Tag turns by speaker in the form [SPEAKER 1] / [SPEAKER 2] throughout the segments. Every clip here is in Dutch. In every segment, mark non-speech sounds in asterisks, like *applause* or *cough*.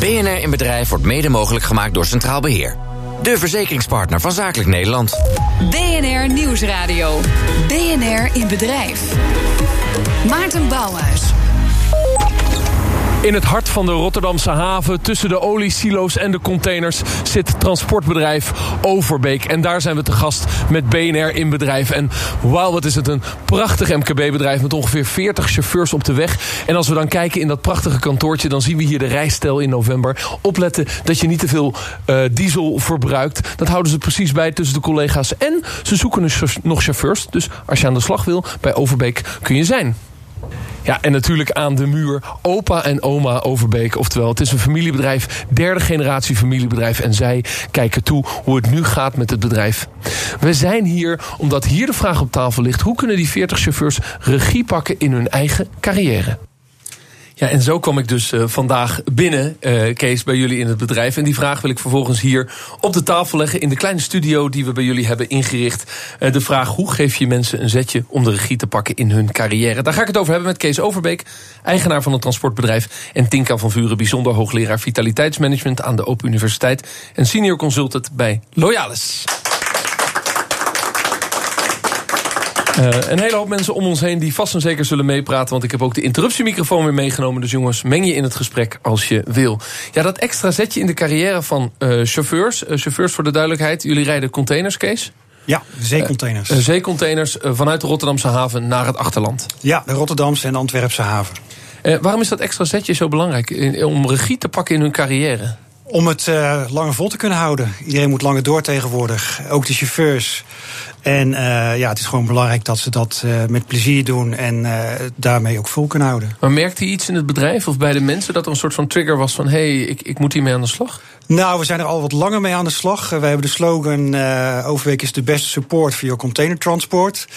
[SPEAKER 1] BNR in Bedrijf wordt mede mogelijk gemaakt door Centraal Beheer. De verzekeringspartner van Zakelijk Nederland.
[SPEAKER 2] BNR Nieuwsradio. BNR in Bedrijf. Maarten Bouwhuis.
[SPEAKER 3] In het hart van de Rotterdamse haven, tussen de oliesilo's en de containers, zit transportbedrijf Overbeek. En daar zijn we te gast met BNR in bedrijf. En wauw, wat is het een prachtig MKB-bedrijf met ongeveer 40 chauffeurs op de weg. En als we dan kijken in dat prachtige kantoortje, dan zien we hier de rijstijl in november. Opletten dat je niet te veel uh, diesel verbruikt. Dat houden ze precies bij tussen de collega's. En ze zoeken dus nog chauffeurs. Dus als je aan de slag wil, bij Overbeek kun je zijn. Ja, en natuurlijk aan de muur opa en oma Overbeek. Oftewel, het is een familiebedrijf, derde generatie familiebedrijf. En zij kijken toe hoe het nu gaat met het bedrijf. We zijn hier omdat hier de vraag op tafel ligt... hoe kunnen die 40 chauffeurs regie pakken in hun eigen carrière? Ja, en zo kwam ik dus uh, vandaag binnen, uh, Kees, bij jullie in het bedrijf. En die vraag wil ik vervolgens hier op de tafel leggen in de kleine studio die we bij jullie hebben ingericht. Uh, de vraag: hoe geef je mensen een zetje om de regie te pakken in hun carrière? Daar ga ik het over hebben met Kees Overbeek, eigenaar van het transportbedrijf. En Tinka van Vuren, bijzonder hoogleraar vitaliteitsmanagement aan de Open Universiteit. En senior consultant bij Loyalis. Uh, een hele hoop mensen om ons heen die vast en zeker zullen meepraten. Want ik heb ook de interruptiemicrofoon weer meegenomen. Dus jongens, meng je in het gesprek als je wil. Ja, dat extra zetje in de carrière van uh, chauffeurs. Uh, chauffeurs voor de duidelijkheid. Jullie rijden containers, Kees?
[SPEAKER 4] Ja, zeecontainers.
[SPEAKER 3] zeecontainers vanuit de Rotterdamse haven naar het achterland.
[SPEAKER 4] Ja, de Rotterdamse en de Antwerpse haven.
[SPEAKER 3] waarom is dat extra zetje zo belangrijk? In, om regie te pakken in hun carrière?
[SPEAKER 4] Om het langer vol te kunnen houden. Iedereen moet langer door tegenwoordig. Ook de chauffeurs. En uh, ja, het is gewoon belangrijk dat ze dat uh, met plezier doen en uh, daarmee ook vol kunnen houden.
[SPEAKER 3] Maar merkte je iets in het bedrijf of bij de mensen dat er een soort van trigger was van hé, hey, ik, ik moet hiermee aan de slag?
[SPEAKER 4] Nou, we zijn er al wat langer mee aan de slag. We hebben de slogan Overweek is de beste support voor je containertransport.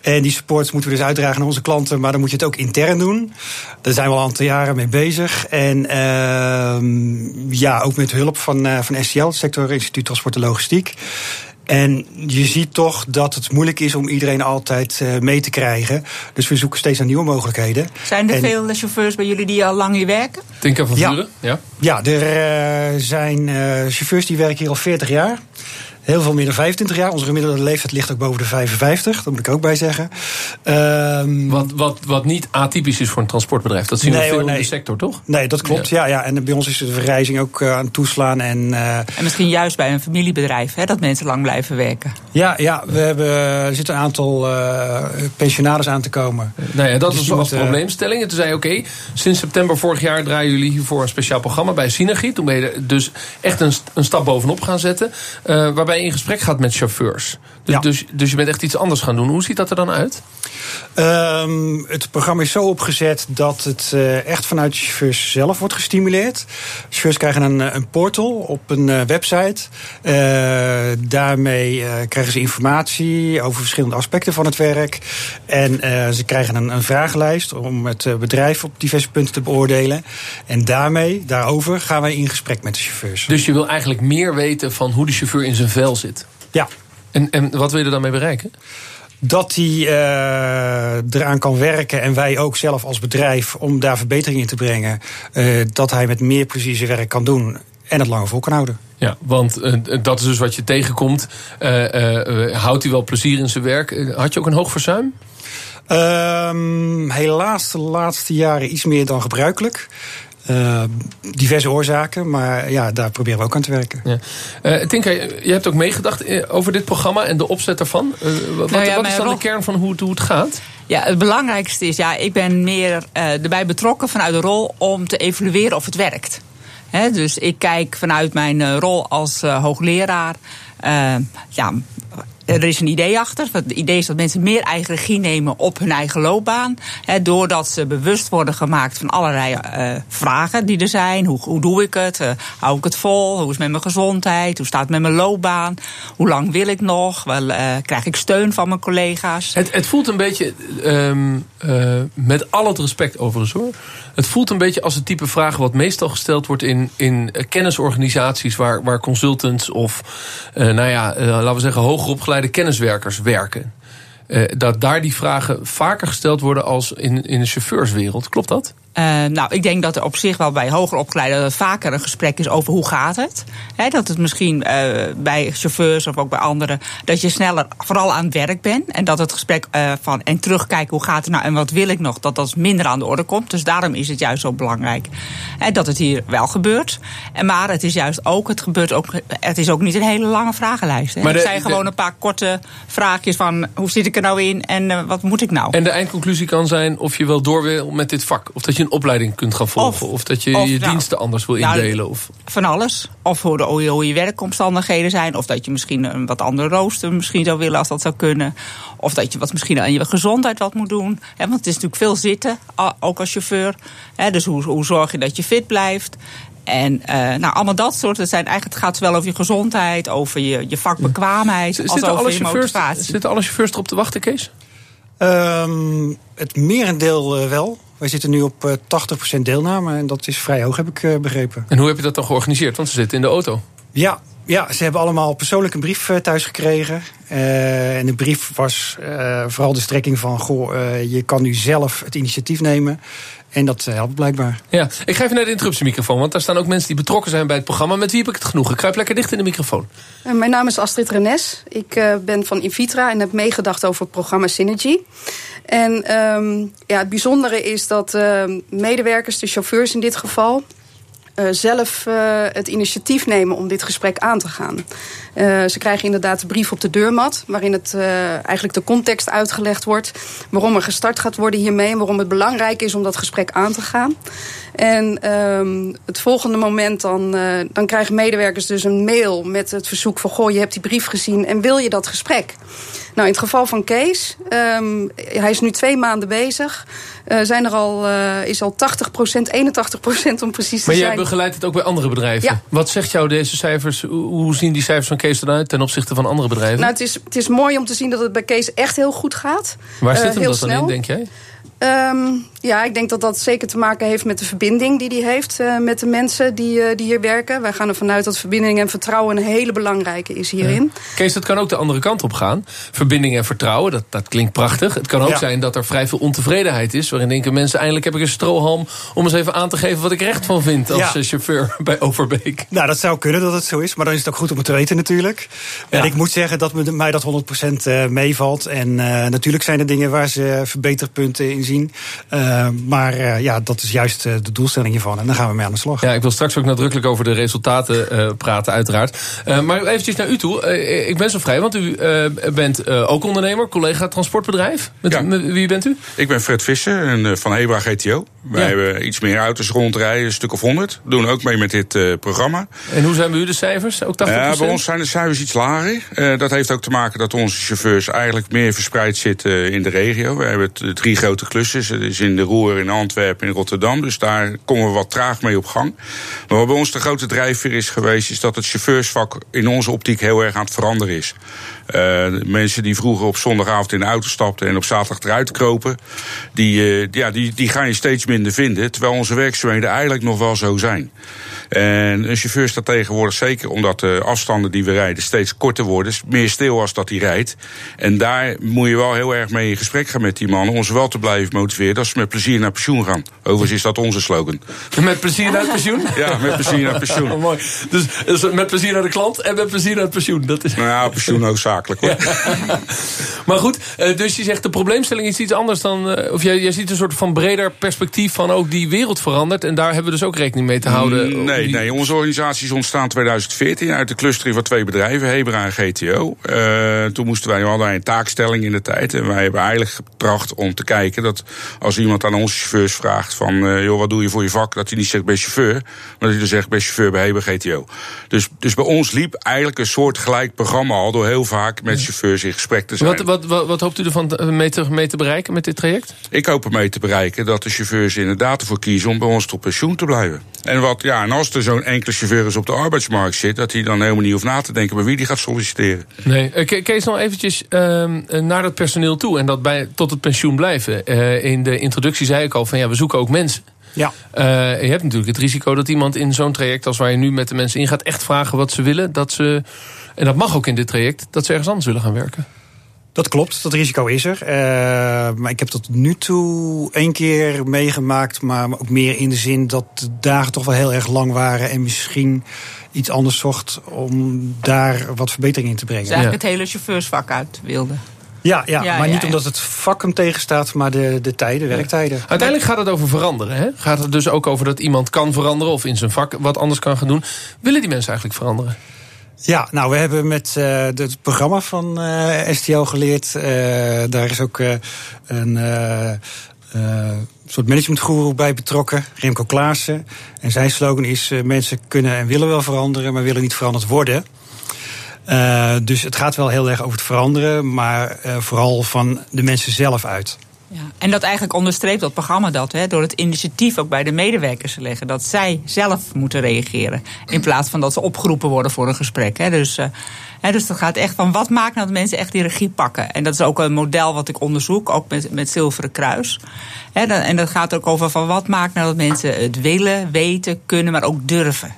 [SPEAKER 4] En die support moeten we dus uitdragen naar onze klanten, maar dan moet je het ook intern doen. Daar zijn we al een aantal jaren mee bezig. En ehm, ja, ook met hulp van, van STL, het Sector Instituut Transport en Logistiek. En je ziet toch dat het moeilijk is om iedereen altijd uh, mee te krijgen. Dus we zoeken steeds naar nieuwe mogelijkheden.
[SPEAKER 5] Zijn er en veel chauffeurs bij jullie die al lang hier werken?
[SPEAKER 3] Tinker van Vuren, ja.
[SPEAKER 4] Ja, ja er uh, zijn uh, chauffeurs die werken hier al 40 jaar. Heel veel meer dan 25 jaar. Onze gemiddelde leeftijd ligt ook boven de 55. Dat moet ik ook bij zeggen.
[SPEAKER 3] Um, wat, wat, wat niet atypisch is voor een transportbedrijf. Dat zien we nee, veel nee. in de sector, toch?
[SPEAKER 4] Nee, dat klopt. Ja. Ja, ja. En bij ons is de verrijzing ook uh, aan het toeslaan. En, uh,
[SPEAKER 5] en misschien juist bij een familiebedrijf, hè, dat mensen lang blijven werken.
[SPEAKER 4] Ja, ja we hebben, er zitten een aantal uh, pensionades aan te komen.
[SPEAKER 3] Nou ja, dat dus was probleemstelling. En toen zei je, oké, okay, sinds september vorig jaar draaien jullie hiervoor een speciaal programma bij Synergie. Toen ben je dus echt een, een stap bovenop gaan zetten. waarbij je in gesprek gaat met chauffeurs. Dus, ja. dus, dus je bent echt iets anders gaan doen. Hoe ziet dat er dan uit?
[SPEAKER 4] Um, het programma is zo opgezet dat het uh, echt vanuit de chauffeurs zelf wordt gestimuleerd. Chauffeurs krijgen een, een portal op een uh, website. Uh, daarmee krijgen ze informatie over verschillende aspecten van het werk. En ze krijgen een, een vragenlijst om het bedrijf op diverse punten te beoordelen. En daarmee, daarover, gaan wij in gesprek met de chauffeurs.
[SPEAKER 3] Dus je wil eigenlijk meer weten van hoe de chauffeur in zijn vel zit?
[SPEAKER 4] Ja.
[SPEAKER 3] En, en wat wil je er dan mee bereiken?
[SPEAKER 4] Dat hij uh, eraan kan werken en wij ook zelf als bedrijf om daar verbetering in te brengen, uh, dat hij met meer zijn werk kan doen en het langer vol kan houden.
[SPEAKER 3] Ja, want uh, dat is dus wat je tegenkomt. houdt hij wel plezier in zijn werk? Had je ook een hoog verzuim?
[SPEAKER 4] Um, helaas de laatste jaren iets meer dan gebruikelijk. Uh, diverse oorzaken, maar ja, daar proberen we ook aan te werken. Ja.
[SPEAKER 3] Uh, Tinka, je hebt ook meegedacht over dit programma en de opzet ervan. Uh, wat, nou ja, wat is dan rol... de kern van hoe het, hoe het gaat?
[SPEAKER 5] Ja, het belangrijkste is, ja, ik ben meer erbij betrokken vanuit de rol om te evalueren of het werkt. He, dus ik kijk vanuit mijn rol als hoogleraar. ja, er is een idee achter. Het idee is dat mensen meer eigen regie nemen op hun eigen loopbaan. Doordat ze bewust worden gemaakt van allerlei uh, vragen die er zijn. Hoe, hoe doe ik het? Uh, hou ik het vol? Hoe is het met mijn gezondheid? Hoe staat het met mijn loopbaan? Hoe lang wil ik nog? Wel, krijg ik steun van mijn collega's?
[SPEAKER 3] Het, het voelt een beetje, um, met al het respect overigens hoor. Het voelt een beetje als het type vraag wat meestal gesteld wordt in, in kennisorganisaties waar, waar consultants of, nou ja, laten we zeggen, hoger opgeleide kenniswerkers werken. Dat daar die vragen vaker gesteld worden als in, in de chauffeurswereld. Klopt dat?
[SPEAKER 5] Uh, nou, ik denk dat er op zich wel bij hoger opgeleiden vaker een gesprek is over hoe gaat het. He, dat het misschien uh, bij chauffeurs of ook bij anderen, dat je sneller vooral aan het werk bent. En dat het gesprek uh, van en terugkijken hoe gaat het nou en wat wil ik nog, dat dat minder aan de orde komt. Dus daarom is het juist zo belangrijk he, dat het hier wel gebeurt. En maar het is juist ook, het gebeurt ook, het is ook niet een hele lange vragenlijst. He. Maar het zijn gewoon een paar korte vraagjes van hoe zit ik er nou in en wat moet ik nou?
[SPEAKER 3] En de eindconclusie kan zijn of je wel door wil met dit vak. Of dat je een opleiding kunt gaan volgen. Of, of dat je of, je nou, diensten anders wil nou, indelen. Of...
[SPEAKER 5] Van alles. Of hoe, de, hoe je werkomstandigheden zijn. Of dat je misschien een wat andere rooster misschien zou willen als dat zou kunnen. Of dat je wat misschien aan je gezondheid wat moet doen. want het is natuurlijk veel zitten, ook als chauffeur. dus hoe, hoe zorg je dat je fit blijft? En uh, nou, allemaal dat soort. Het, zijn eigenlijk, het gaat zowel over je gezondheid, over je, je vakbekwaamheid. Ja. Als over je motivatie.
[SPEAKER 3] Zitten alle chauffeurs erop te wachten, Kees?
[SPEAKER 4] Um, het merendeel uh, wel. Wij zitten nu op uh, 80% deelname en dat is vrij hoog, heb ik uh, begrepen.
[SPEAKER 3] En hoe heb je dat dan georganiseerd? Want ze zitten in de auto.
[SPEAKER 4] Ja, ja, ze hebben allemaal persoonlijk een brief uh, thuis gekregen. Uh, en de brief was uh, vooral de strekking van: goh, je kan nu zelf het initiatief nemen. En dat helpt blijkbaar.
[SPEAKER 3] Ja, ik ga even naar de interruptiemicrofoon, want daar staan ook mensen die betrokken zijn bij het programma. Met wie heb ik het genoeg? Ik kruip lekker dicht in de microfoon.
[SPEAKER 6] mijn naam is Astrid Renes. Ik ben van Invitra en heb meegedacht over het programma Synergy. En um, ja, het bijzondere is dat uh, medewerkers, de chauffeurs in dit geval, uh, zelf uh, het initiatief nemen om dit gesprek aan te gaan. Uh, ze krijgen inderdaad een brief op de deurmat, waarin het eigenlijk de context uitgelegd wordt. Waarom er gestart gaat worden hiermee en waarom het belangrijk is om dat gesprek aan te gaan. En um, het volgende moment dan, dan krijgen medewerkers dus een mail met het verzoek van: Goh, je hebt die brief gezien en wil je dat gesprek? Nou, in het geval van Kees, um, hij is nu twee maanden bezig. Uh, zijn er al, uh, is al 80 procent, 81 procent om precies te
[SPEAKER 3] maar
[SPEAKER 6] zijn.
[SPEAKER 3] Maar jij begeleidt het ook bij andere bedrijven.
[SPEAKER 6] Ja.
[SPEAKER 3] Wat zegt jou deze cijfers? Hoe zien die cijfers van Kees eruit ten opzichte van andere bedrijven?
[SPEAKER 6] Nou, het is, het is mooi om te zien dat het bij Kees echt heel goed gaat.
[SPEAKER 3] Waar zit hem dat
[SPEAKER 6] snel.
[SPEAKER 3] dan in, denk jij?
[SPEAKER 6] Um, ja, ik denk dat dat zeker te maken heeft met de verbinding die hij heeft uh, met de mensen die, uh, die hier werken. Wij gaan ervan uit dat verbinding en vertrouwen een hele belangrijke is hierin.
[SPEAKER 3] Ja. Kees, dat kan ook de andere kant op gaan. Verbinding en vertrouwen, dat, dat klinkt prachtig. Het kan ook ja. zijn dat er vrij veel ontevredenheid is. Waarin denken mensen, eindelijk heb ik een strohalm om eens even aan te geven wat ik recht van vind als ja. chauffeur *laughs* bij Overbeek.
[SPEAKER 4] Nou, dat zou kunnen dat het zo is, maar dan is het ook goed om het te weten natuurlijk. En ik moet zeggen dat mij dat 100% uh, meevalt. En uh, natuurlijk zijn er dingen waar ze verbeterpunten in zien. Uh, maar uh, ja, dat is juist uh, de doelstelling hiervan. En dan gaan we mee aan de slag.
[SPEAKER 3] Ja, ik wil straks ook nadrukkelijk over de resultaten praten, uiteraard. maar eventjes naar u toe. ik ben zo vrij, want u bent ook ondernemer, collega transportbedrijf. Met,
[SPEAKER 7] ja.
[SPEAKER 3] met, wie bent u?
[SPEAKER 7] Ik ben Fred Visser en, van Hebra GTO. Wij ja. hebben iets meer auto's rondrijden, een stuk of honderd. We doen ook mee met dit programma.
[SPEAKER 3] En hoe zijn bij u de cijfers? Ook 80%?
[SPEAKER 7] Ja, bij ons zijn de cijfers iets lager. dat heeft ook te maken dat onze chauffeurs eigenlijk meer verspreid zitten in de regio. We hebben drie grote klussen. Dat is in de Roer, in Antwerpen, in Rotterdam. Dus daar komen we wat traag mee op gang. Maar wat bij ons de grote drijfveer is geweest, is dat het chauffeursvak in onze optiek heel erg aan het veranderen is. Uh, mensen die vroeger op zondagavond in de auto stapten en op zaterdag eruit kropen, die, uh, ja, die, die ga je steeds minder vinden. Terwijl onze werkzaamheden eigenlijk nog wel zo zijn. En een chauffeur staat tegenwoordig, zeker omdat de afstanden die we rijden steeds korter worden, meer stil als dat hij rijdt. En daar moet je wel heel erg mee in gesprek gaan met die mannen, om ze wel te blijven motiveren dat ze met plezier naar pensioen gaan. Overigens is dat onze slogan.
[SPEAKER 3] Met plezier naar pensioen?
[SPEAKER 7] Ja, met plezier naar pensioen.
[SPEAKER 3] Oh, *laughs* mooi. Dus, dus, met plezier naar de klant en met plezier naar het pensioen. Dat is...
[SPEAKER 7] Nou ja, pensioen noodzakelijk hoor.
[SPEAKER 3] Ja. *laughs* Maar goed, dus je zegt de probleemstelling is iets anders dan. Of jij, jij ziet een soort van breder perspectief van ook die wereld verandert. En daar hebben we dus ook rekening mee te houden.
[SPEAKER 7] Nee, die... nee. Onze organisatie is ontstaan in 2014 uit de clustering van twee bedrijven, Hebra en GTO. Uh, toen moesten wij, we hadden een taakstelling in de tijd. En wij hebben eigenlijk getracht om te kijken dat als iemand aan onze chauffeurs vraagt van, uh, joh, wat doe je voor je vak? Dat hij niet zegt bij chauffeur, maar dat hij dan zegt bij chauffeur bij Hebra GTO. Dus, dus bij ons liep eigenlijk een soort gelijk programma al door heel vaak met chauffeurs in gesprek te zijn.
[SPEAKER 3] Wat, wat, wat, wat hoopt u ervan mee te, mee te bereiken met dit traject?
[SPEAKER 7] Ik hoop ermee te bereiken dat de chauffeurs inderdaad ervoor kiezen om bij ons tot pensioen te blijven. En, wat, ja, en als er zo'n enkele chauffeur eens op de arbeidsmarkt zit, dat hij dan helemaal niet hoeft na te denken bij wie die gaat solliciteren.
[SPEAKER 3] Nee, uh, Kees, nog eventjes uh, naar dat personeel toe en dat bij, tot het pensioen blijven. Uh, in de introductie zei ik al van ja, we zoeken ook mensen.
[SPEAKER 4] Ja.
[SPEAKER 3] Uh, je hebt natuurlijk het risico dat iemand in zo'n traject als waar je nu met de mensen ingaat, echt vragen wat ze willen. Dat ze, en dat mag ook in dit traject, dat ze ergens anders willen gaan werken.
[SPEAKER 4] Dat klopt, dat risico is er. Uh, maar ik heb tot nu toe één keer meegemaakt, maar ook meer in de zin dat de dagen toch wel heel erg lang waren en misschien iets anders zocht om daar wat verbetering in te brengen. Dus
[SPEAKER 5] eigenlijk het hele chauffeursvak uit wilde.
[SPEAKER 4] Ja, ja, maar niet omdat het vak hem tegenstaat, maar de, de tijden, werktijden.
[SPEAKER 3] Uiteindelijk gaat het over veranderen. Hè? Gaat het dus ook over dat iemand kan veranderen of in zijn vak wat anders kan gaan doen. Willen die mensen eigenlijk veranderen?
[SPEAKER 4] Ja, nou, we hebben met uh, het programma van uh, eh, STO geleerd. Uh, daar is ook een soort managementgoeroe bij betrokken, Remco Klaassen. En zijn slogan is: mensen kunnen en willen wel veranderen, maar willen niet veranderd worden. dus het gaat wel heel erg over het veranderen, maar vooral van de mensen zelf uit.
[SPEAKER 5] Ja, en dat eigenlijk onderstreept dat programma dat, hè, door het initiatief ook bij de medewerkers te leggen. Dat zij zelf moeten reageren. In plaats van dat ze opgeroepen worden voor een gesprek. Hè. Dus, uh, hè, dus dat gaat echt van wat maakt nou dat mensen echt die regie pakken. En dat is ook een model wat ik onderzoek, ook met, met Zilveren Kruis. En dat gaat ook over van wat maakt nou dat mensen het willen, weten, kunnen, maar ook durven.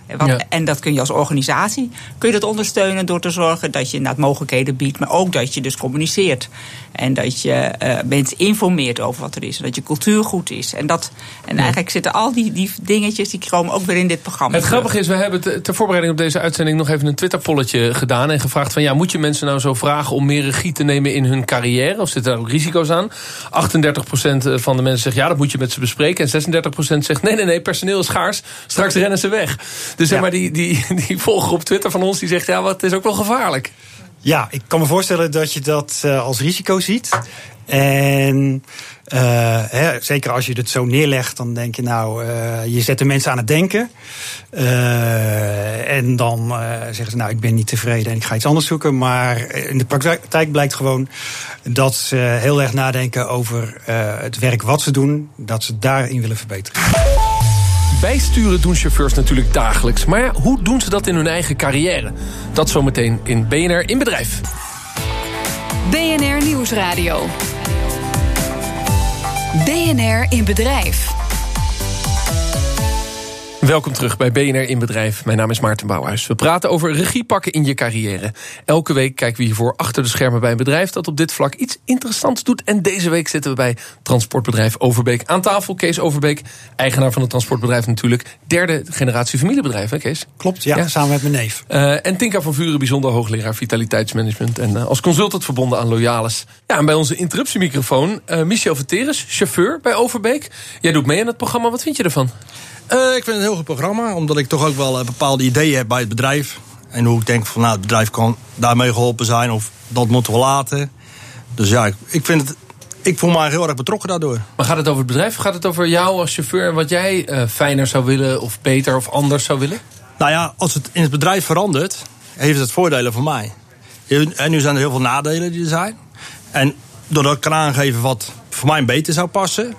[SPEAKER 5] En dat kun je als organisatie kun je dat ondersteunen door te zorgen dat je inderdaad mogelijkheden biedt, maar ook dat je dus communiceert. En dat je uh, mensen informeert over wat er is. En dat je cultuur goed is. En, dat, en eigenlijk zitten al die, die dingetjes, die komen ook weer in dit programma.
[SPEAKER 3] Het grappige is, we hebben ter voorbereiding op deze uitzending nog even een Twitter-polletje gedaan. En gevraagd van, ja, moet je mensen nou zo vragen om meer regie te nemen in hun carrière? Of zitten daar ook risico's aan? 38% van de mensen zegt, ja, dat moet je met ze bespreken. En 36% zegt, nee, nee, nee, personeel is schaars. Straks rennen ze weg. Dus zeg maar, die, die, die volger op Twitter van ons, die zegt, ja, wat is ook wel gevaarlijk.
[SPEAKER 4] Ja, ik kan me voorstellen dat je dat uh, als risico ziet. En uh, hè, zeker als je het zo neerlegt, dan denk je nou, uh, je zet de mensen aan het denken. en dan zeggen ze nou, ik ben niet tevreden en ik ga iets anders zoeken. Maar in de praktijk blijkt gewoon dat ze heel erg nadenken over het werk wat ze doen. Dat ze daarin willen verbeteren.
[SPEAKER 3] Bijsturen doen chauffeurs natuurlijk dagelijks. Maar hoe doen ze dat in hun eigen carrière? Dat zometeen in BNR in Bedrijf.
[SPEAKER 2] BNR Nieuwsradio. BNR in Bedrijf.
[SPEAKER 3] Welkom terug bij BNR in Bedrijf. Mijn naam is Maarten Bouwhuis. We praten over regie pakken in je carrière. Elke week kijken we hiervoor achter de schermen bij een bedrijf dat op dit vlak iets interessants doet. En deze week zitten we bij transportbedrijf Overbeek aan tafel. Kees Overbeek, eigenaar van het transportbedrijf natuurlijk. Derde generatie familiebedrijf, hè Kees?
[SPEAKER 4] Klopt, ja, samen met mijn neef.
[SPEAKER 3] Uh, en Tinka van Vuren, bijzonder hoogleraar vitaliteitsmanagement. En uh, als consultant verbonden aan Loyalis. Ja, en bij onze interruptiemicrofoon uh, Michel Verteres, chauffeur bij Overbeek. Jij doet mee aan het programma, wat vind je ervan?
[SPEAKER 8] Uh, ik vind het een heel goed programma, omdat ik toch ook wel uh, bepaalde ideeën heb bij het bedrijf. En hoe ik denk van nou, het bedrijf kan daarmee geholpen zijn of dat moeten we laten. Dus ja, ik, ik vind het. Ik voel me heel erg betrokken daardoor.
[SPEAKER 3] Maar gaat het over het bedrijf? Gaat het over jou als chauffeur en wat jij uh, fijner zou willen of beter of anders zou willen?
[SPEAKER 8] Nou ja, als het in het bedrijf verandert, heeft het voordelen voor mij. En nu zijn er heel veel nadelen die er zijn. En doordat ik kan aangeven wat voor mij beter zou passen,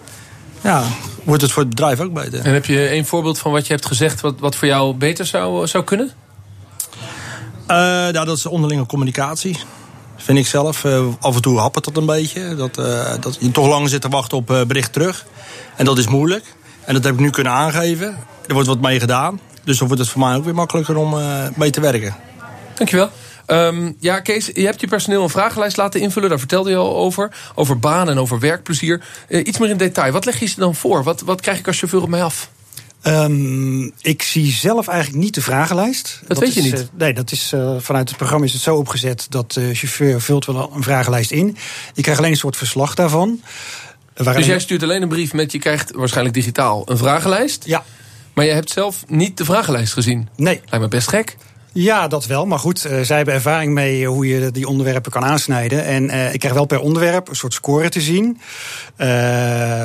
[SPEAKER 8] ja, wordt het voor het bedrijf ook beter.
[SPEAKER 3] En heb je een voorbeeld van wat je hebt gezegd wat, wat voor jou beter zou, zou kunnen?
[SPEAKER 8] Uh, nou, dat is onderlinge communicatie. Vind ik zelf. Uh, af en toe happert dat een beetje. Dat, uh, dat je toch lang zit te wachten op bericht terug. En dat is moeilijk. En dat heb ik nu kunnen aangeven. Er wordt wat mee gedaan. Dus dan wordt het voor mij ook weer makkelijker om mee te werken.
[SPEAKER 3] Dankjewel. Um, ja, Kees, je hebt je personeel een vragenlijst laten invullen. Daar vertelde je al over. Over baan en over werkplezier. Uh, iets meer in detail. Wat leg je ze dan voor? Wat, wat krijg ik als chauffeur op mij af?
[SPEAKER 4] Um, ik zie zelf eigenlijk niet de vragenlijst.
[SPEAKER 3] Dat, dat weet je niet? Uh,
[SPEAKER 4] nee, dat is, uh, vanuit het programma is het zo opgezet... dat de chauffeur vult wel een vragenlijst in. Ik krijg alleen een soort verslag daarvan.
[SPEAKER 3] Dus jij stuurt alleen een brief met... je krijgt waarschijnlijk digitaal een vragenlijst?
[SPEAKER 4] Ja.
[SPEAKER 3] Maar je hebt zelf niet de vragenlijst gezien?
[SPEAKER 4] Nee.
[SPEAKER 3] Lijkt me best gek.
[SPEAKER 4] Ja, dat wel. Maar goed, uh, zij hebben ervaring mee eh, hoe je die onderwerpen kan aansnijden. En uh, ik krijg wel per onderwerp een soort score te zien. Uh,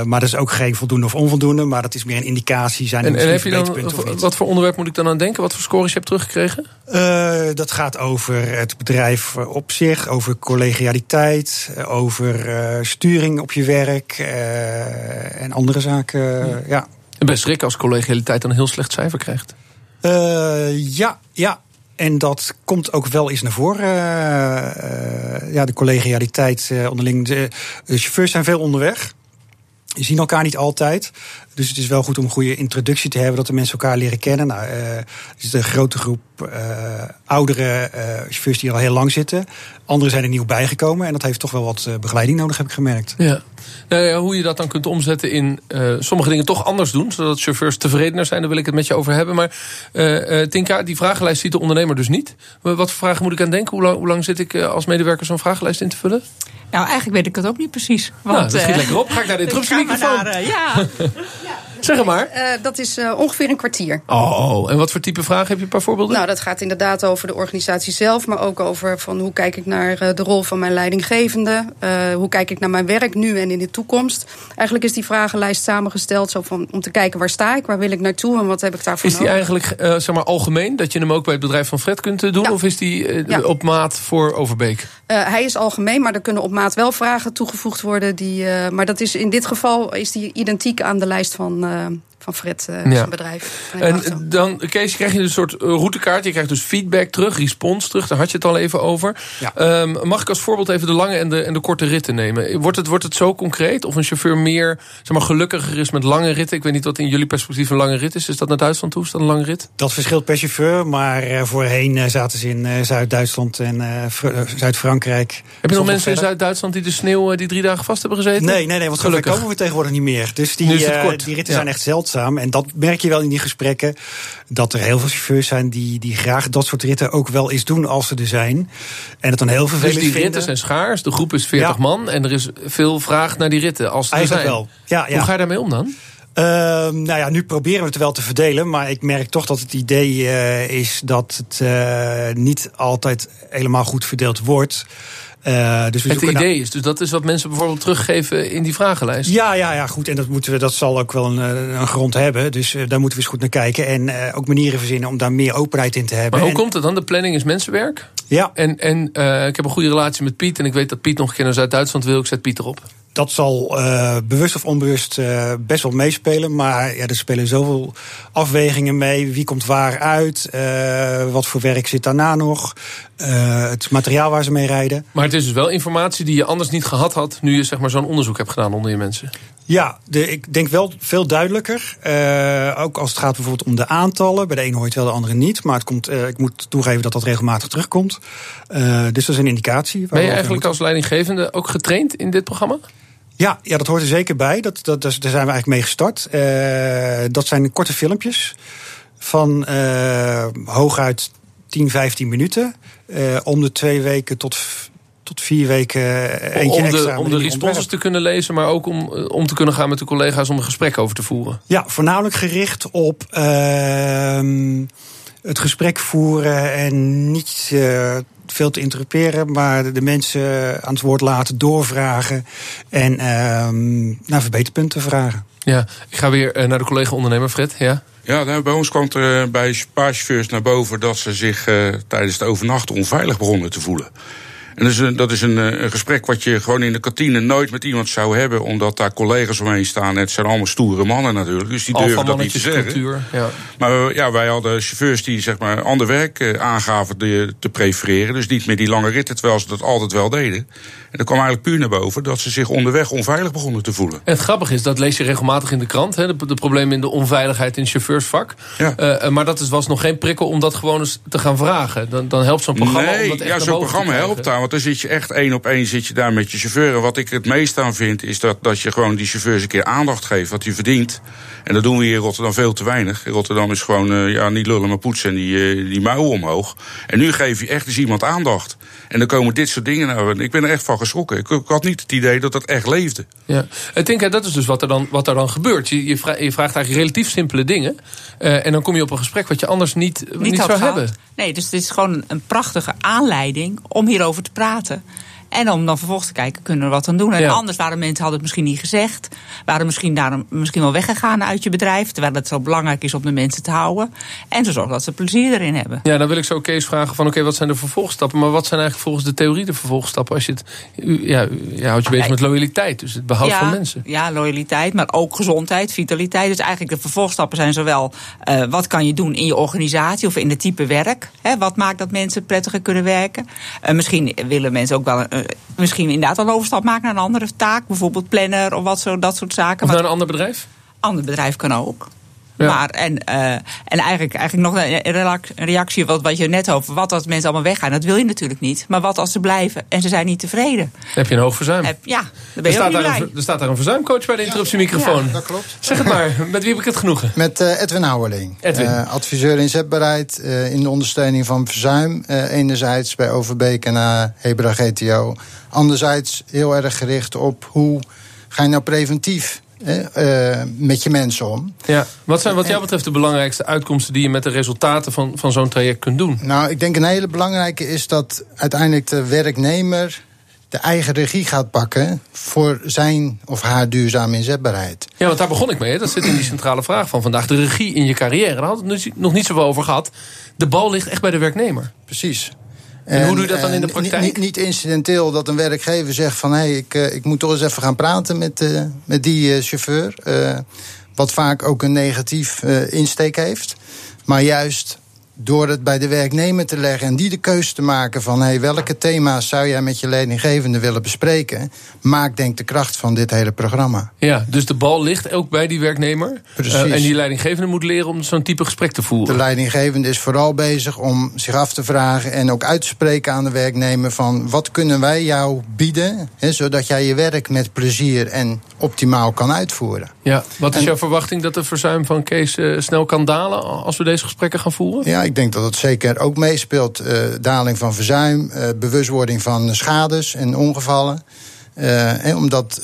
[SPEAKER 4] maar dat is ook geen voldoende of onvoldoende. Maar dat is meer een indicatie. Zijn
[SPEAKER 3] en, en heb je dan, wat voor onderwerp moet ik dan aan denken? Wat voor scores je hebt teruggekregen?
[SPEAKER 4] dat gaat over het bedrijf op zich. Over collegialiteit. Over sturing op je werk. en andere zaken, ja. ja.
[SPEAKER 3] En best schrik als collegialiteit dan een heel slecht cijfer krijgt.
[SPEAKER 4] ja, ja. En dat komt ook wel eens naar voren. Uh, ja, de collegialiteit uh, onderling. De, de, chauffeurs zijn veel onderweg. Je zien elkaar niet altijd. Dus het is wel goed om een goede introductie te hebben, dat de mensen elkaar leren kennen. Nou, uh, er is een grote groep uh, oudere uh, chauffeurs die al heel lang zitten. Anderen zijn er nieuw bijgekomen en dat heeft toch wel wat begeleiding nodig, heb ik gemerkt.
[SPEAKER 3] Ja. Nou ja, hoe je dat dan kunt omzetten in sommige dingen toch anders doen, zodat chauffeurs tevredener zijn, daar wil ik het met je over hebben. Maar Tinka, die vragenlijst ziet de ondernemer dus niet. Wat voor vragen moet ik aan denken? Hoe lang, hoe lang zit ik als medewerker zo'n vragenlijst in te vullen?
[SPEAKER 5] Nou, eigenlijk weet ik het ook niet precies. Want,
[SPEAKER 3] nou, dat schiet lekker op. Ga ik naar de *laughs* interruptiemicrofoon?
[SPEAKER 5] Uh, ja. *laughs* *laughs*
[SPEAKER 3] Zeg maar.
[SPEAKER 6] Uh, dat is uh, ongeveer een kwartier.
[SPEAKER 3] Oh, en wat voor type vragen heb je een paar voorbeelden?
[SPEAKER 6] Nou, dat gaat inderdaad over de organisatie zelf, maar ook over van hoe kijk ik naar uh, de rol van mijn leidinggevende, hoe kijk ik naar mijn werk nu en in de toekomst. Eigenlijk is die vragenlijst samengesteld zo van, om te kijken waar sta ik, waar wil ik naartoe en wat heb ik daarvoor
[SPEAKER 3] Is die
[SPEAKER 6] nodig.
[SPEAKER 3] eigenlijk zeg maar algemeen, dat je hem ook bij het bedrijf van Fred kunt doen,
[SPEAKER 6] Ja.
[SPEAKER 3] of is die
[SPEAKER 6] Ja.
[SPEAKER 3] op maat voor Overbeek?
[SPEAKER 6] hij is algemeen, maar er kunnen op maat wel vragen toegevoegd worden. Die, maar dat is in dit geval is die identiek aan de lijst van, van Fred,
[SPEAKER 3] Ja.
[SPEAKER 6] zijn bedrijf.
[SPEAKER 3] En dan, Kees, krijg je dus een soort eh, routekaart. Je krijgt dus feedback terug, respons terug. Daar had je het al even over.
[SPEAKER 4] Ja.
[SPEAKER 3] Ehm, mag ik als voorbeeld even de lange en de, en de korte ritten nemen? Wordt het, wordt het zo concreet? Of een chauffeur meer zeg maar, gelukkiger is met lange ritten? Ik weet niet wat in jullie perspectief een lange rit is. Is dat naar Duitsland toe? Is dat een lange rit?
[SPEAKER 4] Dat verschilt per chauffeur, maar eh, voorheen zaten ze in eh, Zuid-Duitsland en Fr- Zuid-Frankrijk.
[SPEAKER 3] Heb je nog mensen in. Zuid-Duitsland die de sneeuw die drie dagen vast hebben gezeten?
[SPEAKER 4] Nee, nee, nee, want
[SPEAKER 3] Gelukkig.
[SPEAKER 4] komen we tegenwoordig niet meer. Dus die,
[SPEAKER 3] Nu is het kort.
[SPEAKER 4] die ritten
[SPEAKER 3] Ja.
[SPEAKER 4] zijn echt zeldzaam. En dat merk je wel in die gesprekken. Dat er heel veel chauffeurs zijn die, die graag dat soort ritten ook wel eens doen als ze er zijn. En het dan heel
[SPEAKER 3] Dus
[SPEAKER 4] vervelend
[SPEAKER 3] die
[SPEAKER 4] vinden.
[SPEAKER 3] ritten zijn schaars. De groep is 40
[SPEAKER 4] Ja.
[SPEAKER 3] man. En er is veel vraag naar die ritten. Als ze er zijn.
[SPEAKER 4] wel. Ja, ja.
[SPEAKER 3] Hoe ga je daarmee om dan?
[SPEAKER 4] Ehm, nou ja, nu proberen we het wel te verdelen. Maar ik merk toch dat het idee eh, is dat het eh, niet altijd helemaal goed verdeeld wordt. Eh, dus we
[SPEAKER 3] Het idee is, dus dat is wat mensen bijvoorbeeld teruggeven in die vragenlijst.
[SPEAKER 4] Ja, ja, ja, goed. En dat, moeten we, dat zal ook wel een, eh, een grond hebben. Dus eh, daar moeten we eens goed naar kijken. En ook manieren verzinnen om daar meer openheid in te hebben.
[SPEAKER 3] Maar hoe
[SPEAKER 4] En-
[SPEAKER 3] komt het dan? De planning is mensenwerk.
[SPEAKER 4] Ja,
[SPEAKER 3] En, en ik heb een goede relatie met Piet. En ik weet dat Piet nog een keer naar Zuid-Duitsland wil. Ik zet Piet erop.
[SPEAKER 4] Dat zal eh, bewust of onbewust eh, best wel meespelen. Maar ja, er spelen zoveel afwegingen mee. Wie komt waar uit? Eh, wat voor werk zit daarna nog? Het materiaal waar ze mee rijden.
[SPEAKER 3] Maar het is dus wel informatie die je anders niet gehad had. nu je zeg maar, zo'n onderzoek hebt gedaan onder je mensen.
[SPEAKER 4] Ja, de, ik denk wel veel duidelijker. Ook als het gaat bijvoorbeeld om de aantallen. Bij de ene hoor je het wel, de andere niet. Maar het komt, ik moet toegeven dat dat regelmatig terugkomt. Dus dat is een indicatie.
[SPEAKER 3] Ben je eigenlijk als leidinggevende ook getraind in dit programma?
[SPEAKER 4] Ja, ja, dat hoort er zeker bij. Dat, dat, daar zijn we eigenlijk mee gestart. Eh, dat zijn korte filmpjes van eh, hooguit 10, 15 minuten. Eh, om de twee weken tot, tot vier weken eentje
[SPEAKER 3] om
[SPEAKER 4] extra.
[SPEAKER 3] de, om
[SPEAKER 4] met
[SPEAKER 3] de responses te kunnen lezen, maar ook om, om te kunnen gaan met de collega's om een gesprek over te voeren.
[SPEAKER 4] Ja, voornamelijk gericht op ehm, het gesprek voeren en niet veel te interruperen, maar de mensen aan het woord laten, doorvragen en ehm, naar verbeterpunten vragen.
[SPEAKER 3] Ja, ik ga weer eh, naar de collega-ondernemer Fred. Ja.
[SPEAKER 7] Ja, nou, bij ons kwam er eh, bij een paar chauffeurs naar boven dat ze zich eh, tijdens het overnachten onveilig begonnen te voelen. En dat is, een, dat is een, eh, een gesprek wat je gewoon in de kantine nooit met iemand zou hebben, omdat daar collega's omheen staan. Het zijn allemaal stoere mannen natuurlijk, dus die durven dat niet te zeggen.
[SPEAKER 3] cultuur. Ja.
[SPEAKER 7] Maar eh, ja, wij hadden chauffeurs die zeg maar ander werk eh, aangaven te, te prefereren. Dus niet meer die lange ritten, terwijl ze dat altijd wel deden. En dat kwam eigenlijk puur naar boven dat ze zich onderweg onveilig begonnen te voelen.
[SPEAKER 3] En het grappige is, dat lees je regelmatig in de krant. Hè, de, de problemen in de onveiligheid in het chauffeursvak.
[SPEAKER 7] Ja.
[SPEAKER 3] Eh, eh, maar dat is, was nog geen prikkel om dat gewoon eens te gaan vragen. Dan, dan helpt zo'n programma om
[SPEAKER 7] nee,
[SPEAKER 3] dat echt
[SPEAKER 7] ja,
[SPEAKER 3] naar
[SPEAKER 7] zo'n programma helpt daar. Want dan zit je echt één op één zit je daar met je chauffeur. En wat ik het meest aan vind, is dat, dat je gewoon die chauffeurs een keer aandacht geeft wat hij verdient. En dat doen we hier in Rotterdam veel te weinig. In Rotterdam is gewoon eh, ja, niet lullen, maar poetsen en die, die mouwen omhoog. En nu geef je echt eens iemand aandacht. En dan komen dit soort dingen nou. Ik ben er echt van geschrokken. Ik, ik had niet het idee dat dat echt leefde.
[SPEAKER 3] Ja. Ik denk, dat is dus wat er dan, wat er dan gebeurt. Je, je, vraagt, je vraagt eigenlijk relatief simpele dingen. eh, en dan kom je op een gesprek wat je anders niet, niet,
[SPEAKER 5] niet had
[SPEAKER 3] zou
[SPEAKER 5] gehad.
[SPEAKER 3] hebben.
[SPEAKER 5] Nee, dus dit is gewoon een prachtige aanleiding om hierover te praten. En om dan vervolgens te kijken, kunnen we wat aan doen? En
[SPEAKER 3] Ja.
[SPEAKER 5] anders waren mensen, hadden het misschien niet gezegd. Waren misschien daarom misschien wel weggegaan uit je bedrijf. Terwijl het zo belangrijk is om de mensen te houden. En te zorgen dat ze plezier erin hebben.
[SPEAKER 3] Ja, dan wil ik zo Kees vragen van oké, wat zijn de vervolgstappen? Maar wat zijn eigenlijk volgens de theorie de vervolgstappen? Als je het, ja, ja, houdt je bezig met loyaliteit, dus het behoud
[SPEAKER 5] ja,
[SPEAKER 3] van mensen.
[SPEAKER 5] Ja, loyaliteit, maar ook gezondheid, vitaliteit. Dus eigenlijk de vervolgstappen zijn zowel eh, wat kan je doen in je organisatie of in het type werk. Hè, wat maakt dat mensen prettiger kunnen werken. Eh, misschien willen mensen ook wel eh, misschien inderdaad een overstap maken naar een andere taak. Bijvoorbeeld planner of wat zo, dat soort zaken.
[SPEAKER 3] Of naar een ander bedrijf?
[SPEAKER 5] Ander bedrijf kan ook. Maar, en, uh, en eigenlijk, eigenlijk nog een reactie wat, wat je net over. Wat als mensen allemaal weggaan, dat wil je natuurlijk niet. Maar wat als ze blijven en ze zijn niet tevreden?
[SPEAKER 3] heb je een hoog verzuim.
[SPEAKER 5] Heb, ja, dan ben je
[SPEAKER 3] er,
[SPEAKER 5] staat
[SPEAKER 3] daar een, er staat daar een verzuimcoach bij de interruptiemicrofoon. Ja,
[SPEAKER 9] dat klopt.
[SPEAKER 3] Zeg het maar, met wie heb ik het genoegen?
[SPEAKER 9] Met uh, Edwin Houweling.
[SPEAKER 3] Edwin.
[SPEAKER 9] Uh, adviseur inzetbaarheid uh, in de ondersteuning van verzuim. enerzijds bij Overbeek en Hebra GTO. Anderzijds heel erg gericht op hoe ga je nou preventief uh, met je mensen om.
[SPEAKER 3] Ja. Wat zijn wat jou betreft de belangrijkste uitkomsten... die je met de resultaten van, van zo'n traject kunt doen?
[SPEAKER 9] Nou, ik denk een hele belangrijke is dat uiteindelijk de werknemer... de eigen regie gaat pakken voor zijn of haar duurzame inzetbaarheid.
[SPEAKER 3] Ja, want daar begon ik mee. Hè. Dat zit in die centrale vraag van vandaag. De regie in je carrière. Daar hadden we het nog niet zoveel over gehad. De bal ligt echt bij de werknemer.
[SPEAKER 9] Precies.
[SPEAKER 3] En, hoe doe je dat dan in de praktijk?
[SPEAKER 9] Niet, niet incidenteel dat een werkgever zegt van... hé, hey, ik, eh, ik moet toch eens even gaan praten met, uh, met die uh, chauffeur. Uh, wat vaak ook een negatief insteek heeft. Maar juist door het bij de werknemer te leggen en die de keuze te maken van hey, welke thema's zou jij met je leidinggevende willen bespreken, maakt denk de kracht van dit hele programma.
[SPEAKER 3] Ja, dus de bal ligt ook bij die werknemer.
[SPEAKER 9] Precies.
[SPEAKER 3] Uh, en die leidinggevende moet leren om zo'n type gesprek te voeren.
[SPEAKER 9] De leidinggevende is vooral bezig om zich af te vragen en ook uit te spreken aan de werknemer van wat kunnen wij jou bieden, hè, zodat jij je werk met plezier en optimaal kan uitvoeren.
[SPEAKER 3] Ja, wat is jouw verwachting dat de verzuim van Kees uh, snel kan dalen als we deze gesprekken gaan voeren?
[SPEAKER 9] Ja, ik denk dat het zeker ook meespeelt. Uh, daling van verzuim, uh, bewustwording van schades en ongevallen. Uh, en omdat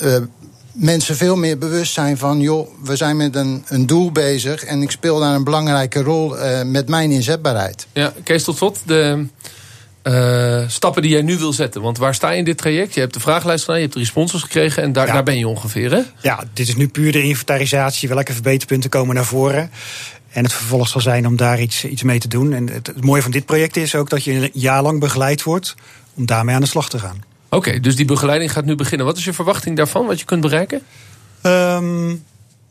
[SPEAKER 9] mensen veel meer bewust zijn van... joh, we zijn met een, een doel bezig en ik speel daar een belangrijke rol met mijn inzetbaarheid.
[SPEAKER 3] Ja, Kees, tot slot, de stappen die jij nu wil zetten. Want waar sta je in dit traject? Je hebt de vragenlijst gedaan, je hebt de responses gekregen... en daar,
[SPEAKER 4] ja.
[SPEAKER 3] daar ben je ongeveer, hè?
[SPEAKER 4] Ja, dit is nu puur de inventarisatie. Welke verbeterpunten komen naar voren? En het vervolg zal zijn om daar iets, iets mee te doen. En het, het, mooie van dit project is ook dat je een jaar lang begeleid wordt om daarmee aan de slag te gaan.
[SPEAKER 3] Oké, okay, dus die begeleiding gaat nu beginnen. Wat is je verwachting daarvan, wat je kunt bereiken?
[SPEAKER 4] Um,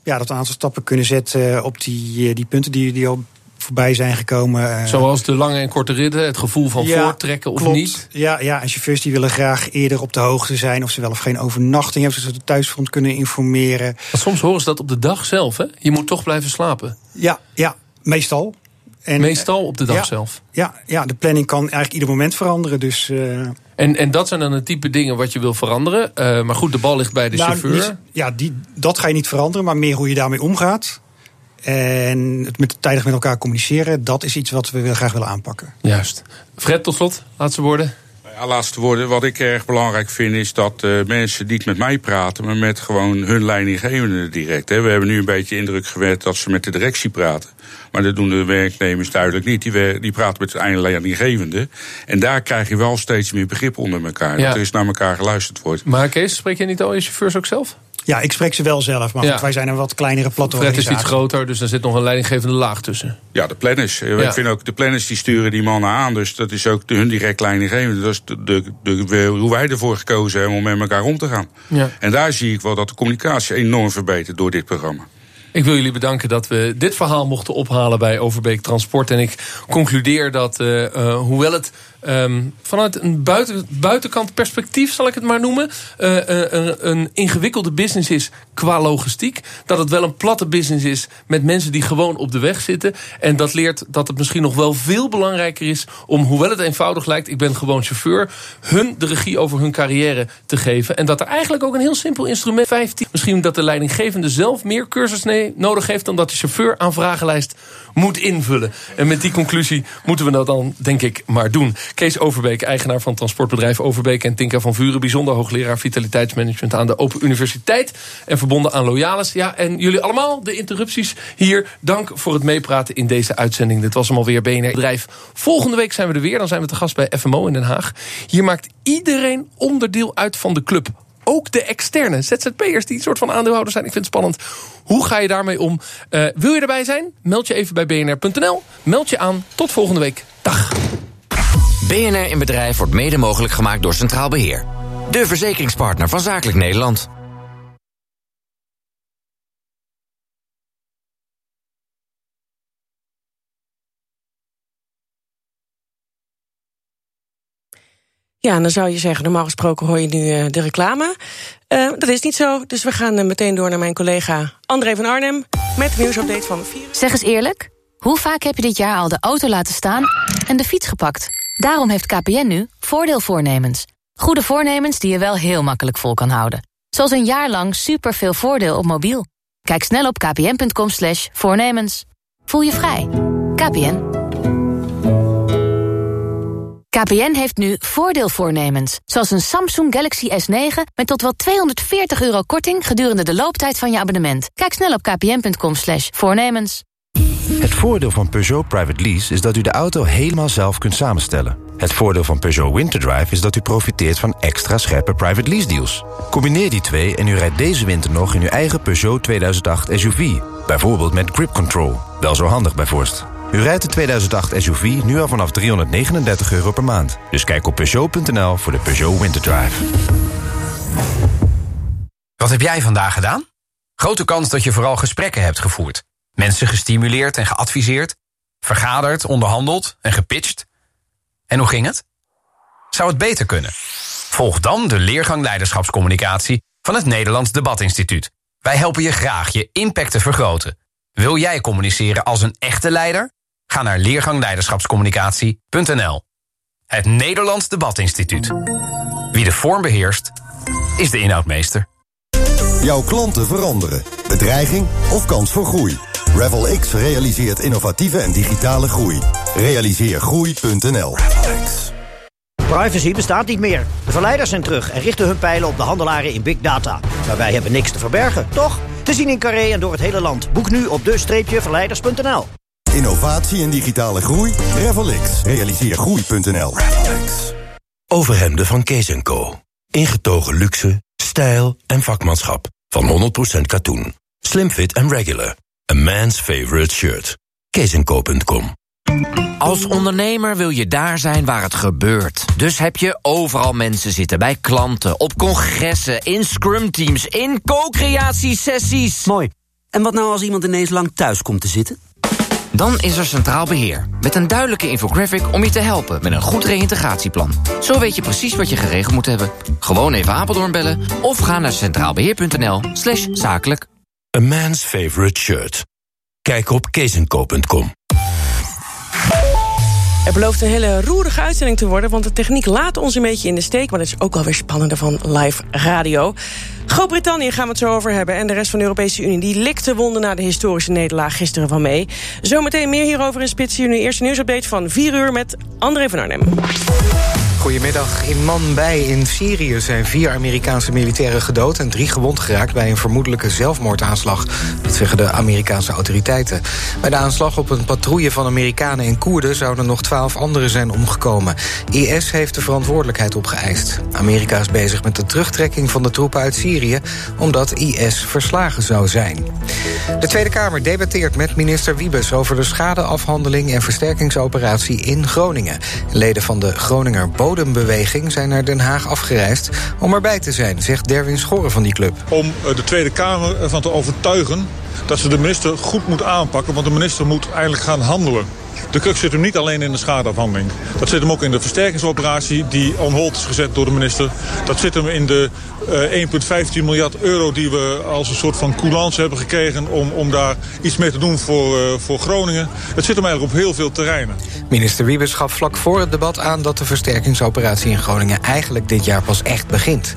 [SPEAKER 4] ja, dat we een aantal stappen kunnen zetten op die, die punten die, die al voorbij zijn gekomen.
[SPEAKER 3] Zoals de lange en korte ritten, het gevoel van
[SPEAKER 4] ja,
[SPEAKER 3] voortrekken of
[SPEAKER 4] klopt.
[SPEAKER 3] niet?
[SPEAKER 4] Ja, ja, en chauffeurs die willen graag eerder op de hoogte zijn... of ze wel of geen overnachting hebben, zodat ze de thuisfront kunnen informeren.
[SPEAKER 3] Maar soms horen ze dat op de dag zelf, hè? Je moet toch blijven slapen.
[SPEAKER 4] Ja, ja meestal.
[SPEAKER 3] En, meestal op de dag
[SPEAKER 4] ja,
[SPEAKER 3] zelf?
[SPEAKER 4] Ja, ja, de planning kan eigenlijk ieder moment veranderen, dus... Uh...
[SPEAKER 3] En, en dat zijn dan het type dingen wat je wil veranderen. Uh, maar goed, de bal ligt bij de
[SPEAKER 4] nou,
[SPEAKER 3] chauffeur.
[SPEAKER 4] Niet, ja, die, dat ga je niet veranderen, maar meer hoe je daarmee omgaat. En het met, tijdig met elkaar communiceren, dat is iets wat we graag willen aanpakken.
[SPEAKER 3] Juist. Fred, tot slot, laatste woorden.
[SPEAKER 7] Ja, laatste woorden. Wat ik erg belangrijk vind is dat uh, mensen niet met mij praten, maar met gewoon hun leidinggevende direct. Hè. We hebben nu een beetje indruk gewerd dat ze met de directie praten. Maar dat doen de werknemers duidelijk niet. Die, die praten met de eigen leidinggevende. En daar krijg je wel steeds meer begrip onder elkaar. Ja. Dat er is naar elkaar geluisterd wordt.
[SPEAKER 3] Maar Kees, spreek je niet al je chauffeurs ook zelf?
[SPEAKER 4] Ja, ik spreek ze wel zelf, maar
[SPEAKER 3] Ja.
[SPEAKER 4] goed, wij zijn een wat kleinere platte
[SPEAKER 3] Fred is iets groter, dus er zit nog een leidinggevende laag tussen.
[SPEAKER 7] Ja, de planners.
[SPEAKER 3] Ja.
[SPEAKER 7] Ik vind ook de planners die sturen die mannen aan. Dus dat is ook de, hun direct leidinggevende. Dat is de, de, de- de- hoe wij ervoor gekozen hebben om met elkaar om te gaan.
[SPEAKER 3] Ja.
[SPEAKER 7] En daar zie ik wel dat de communicatie enorm verbetert door dit programma.
[SPEAKER 3] Ik wil jullie bedanken dat we dit verhaal mochten ophalen bij Overbeek Transport. En ik concludeer dat, eh, eh, hoewel het ehm, vanuit een buiten, buitenkant perspectief, zal ik het maar noemen, eh, eh, een, een ingewikkelde business is qua logistiek, dat het wel een platte business is met mensen die gewoon op de weg zitten. En dat leert dat het misschien nog wel veel belangrijker is om, hoewel het eenvoudig lijkt, ik ben gewoon chauffeur, hun de regie over hun carrière te geven. En dat er eigenlijk ook een heel simpel instrument, 15, misschien dat de leidinggevende zelf meer cursus nodig heeft dan dat de chauffeur aan vragenlijst moet invullen. En met die conclusie moeten we dat dan, denk ik, maar doen. Kees Overbeek, eigenaar van transportbedrijf Overbeek... en Tinka van Vuren, bijzonder hoogleraar vitaliteitsmanagement... aan de Open Universiteit en verbonden aan Loyalis. Ja, en jullie allemaal, de interrupties hier. Dank voor het meepraten in deze uitzending. Dit was hem alweer BNR Bedrijf. Volgende week zijn we er weer. Dan zijn we te gast bij FMO in Den Haag. Hier maakt iedereen onderdeel uit van de club. Ook de externe ZZP'ers die een soort van aandeelhouders zijn. Ik vind het spannend. Hoe ga je daarmee om? Eh, wil je erbij zijn? Meld je even bij bnr.nl. Meld je aan. Tot volgende week. Dag.
[SPEAKER 1] BNR in Bedrijf wordt mede mogelijk gemaakt door Centraal Beheer. De verzekeringspartner van Zakelijk Nederland.
[SPEAKER 10] Ja, en dan zou je zeggen, normaal gesproken hoor je nu uh, de reclame. Uh, dat is niet zo, dus we gaan uh, meteen door naar mijn collega André van Arnhem... met de nieuwsupdate van 4
[SPEAKER 11] Zeg eens eerlijk, hoe vaak heb je dit jaar al de auto laten staan en de fiets gepakt? Daarom heeft KPN nu voordeelvoornemens. Goede voornemens die je wel heel makkelijk vol kan houden. Zoals een jaar lang superveel voordeel op mobiel. Kijk snel op kpn.com slash voornemens. Voel je vrij. KPN. KPN heeft nu voordeelvoornemens. Zoals een Samsung Galaxy S9 met tot wel 240 euro korting... gedurende de looptijd van je abonnement. Kijk snel op kpn.com slash voornemens.
[SPEAKER 12] Het voordeel van Peugeot Private Lease is dat u de auto helemaal zelf kunt samenstellen. Het voordeel van Peugeot Winterdrive is dat u profiteert van extra scherpe private lease deals. Combineer die twee en u rijdt deze winter nog in uw eigen Peugeot 2008 SUV. Bijvoorbeeld met Grip Control. Wel zo handig bij vorst. U rijdt de 2008 SUV nu al vanaf 339 euro per maand. Dus kijk op Peugeot.nl voor de Peugeot Winterdrive.
[SPEAKER 13] Wat heb jij vandaag gedaan? Grote kans dat je vooral gesprekken hebt gevoerd. Mensen gestimuleerd en geadviseerd. Vergaderd, onderhandeld en gepitcht. En hoe ging het? Zou het beter kunnen? Volg dan de leergang leiderschapscommunicatie van het Nederlands Debatinstituut. Wij helpen je graag je impact te vergroten. Wil jij communiceren als een echte leider? Ga naar leergangleiderschapscommunicatie.nl. Het Nederlands Debatinstituut. Wie de vorm beheerst, is de inhoudmeester.
[SPEAKER 14] Jouw klanten veranderen. Bedreiging of kans voor groei. Revel X realiseert innovatieve en digitale groei. Realiseergroei.nl
[SPEAKER 15] Privacy bestaat niet meer. De verleiders zijn terug en richten hun pijlen op de handelaren in big data. Maar wij hebben niks te verbergen, toch? Te zien in Carré en door het hele land. Boek nu op de-verleiders.nl.
[SPEAKER 14] Innovatie en digitale groei. Revelix. Realiseergroei.nl.
[SPEAKER 12] Overhemden van Kees Co. Ingetogen luxe, stijl en vakmanschap. Van 100% katoen. Slimfit en regular. A man's favorite shirt. Keesenco.com
[SPEAKER 1] Als ondernemer wil je daar zijn waar het gebeurt. Dus heb je overal mensen zitten. Bij klanten, op congressen, in scrumteams, in co-creatiesessies.
[SPEAKER 16] Mooi. En wat nou als iemand ineens lang thuis komt te zitten?
[SPEAKER 1] Dan is er Centraal Beheer. Met een duidelijke infographic om je te helpen met een goed reïntegratieplan. Zo weet je precies wat je geregeld moet hebben. Gewoon even Apeldoorn bellen of ga naar centraalbeheer.nl slash zakelijk.
[SPEAKER 12] A man's favorite shirt. Kijk op keesenco.com.
[SPEAKER 10] Het belooft een hele roerige uitzending te worden... want de techniek laat ons een beetje in de steek... maar dat is ook wel weer spannender van live radio. Groot-Brittannië gaan we het zo over hebben... en de rest van de Europese Unie die likte wonden... na de historische nederlaag gisteren van mee. Zometeen meer hierover in Spits. Nu eerste nieuwsupdate van 4 uur met André van Arnhem.
[SPEAKER 17] Goedemiddag. In Manbij in Syrië zijn vier Amerikaanse militairen gedood... en drie gewond geraakt bij een vermoedelijke zelfmoordaanslag. Dat zeggen de Amerikaanse autoriteiten. Bij de aanslag op een patrouille van Amerikanen en Koerden... zouden nog twaalf anderen zijn omgekomen. IS heeft de verantwoordelijkheid opgeëist. Amerika is bezig met de terugtrekking van de troepen uit Syrië... omdat IS verslagen zou zijn. De Tweede Kamer debatteert met minister Wiebes... over de schadeafhandeling en versterkingsoperatie in Groningen. Leden van de Groninger Bodembeweging zijn naar Den Haag afgereisd... om erbij te zijn, zegt Derwin Schorren van die club.
[SPEAKER 18] Om de Tweede Kamer ervan te overtuigen dat ze de minister goed moet aanpakken... want de minister moet eigenlijk gaan handelen. De crux zit hem niet alleen in de schadeafhandeling. Dat zit hem ook in de versterkingsoperatie die on hold is gezet door de minister. Dat zit hem in de uh, 1,15 miljard euro die we als een soort van coulance hebben gekregen... om, om daar iets mee te doen voor, uh, voor Groningen. Het zit hem eigenlijk op heel veel terreinen.
[SPEAKER 17] Minister Wiebes gaf vlak voor het debat aan... dat de versterkingsoperatie in Groningen eigenlijk dit jaar pas echt begint.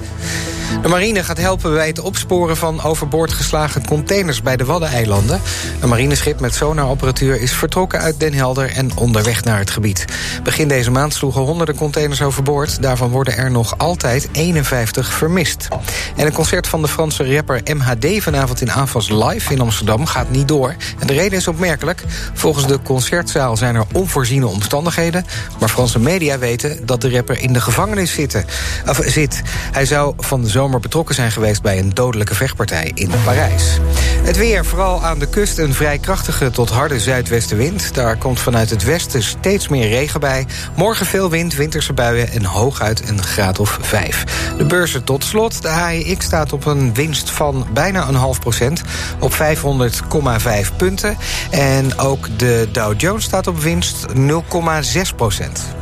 [SPEAKER 17] De marine gaat helpen bij het opsporen van overboord geslagen containers bij de Waddeneilanden. Een marineschip met sonarapparatuur is vertrokken uit Den Helder en onderweg naar het gebied. Begin deze maand sloegen honderden containers overboord. Daarvan worden er nog altijd 51 vermist. En een concert van de Franse rapper MHD vanavond in Aanvas Live in Amsterdam gaat niet door. En de reden is opmerkelijk. Volgens de concertzaal zijn er onvoorziene omstandigheden. Maar Franse media weten dat de rapper in de gevangenis of, zit. Hij zou van de zomer betrokken zijn geweest bij een dodelijke vechtpartij in Parijs. Het weer, vooral aan de kust een vrij krachtige tot harde zuidwestenwind. Daar komt vanuit het westen steeds meer regen bij. Morgen veel wind, winterse buien en hooguit een graad of 5. De beurzen tot slot. De AEX staat op een winst van bijna een half procent op 500,5 punten. En ook de Dow Jones staat op winst 0,6 procent.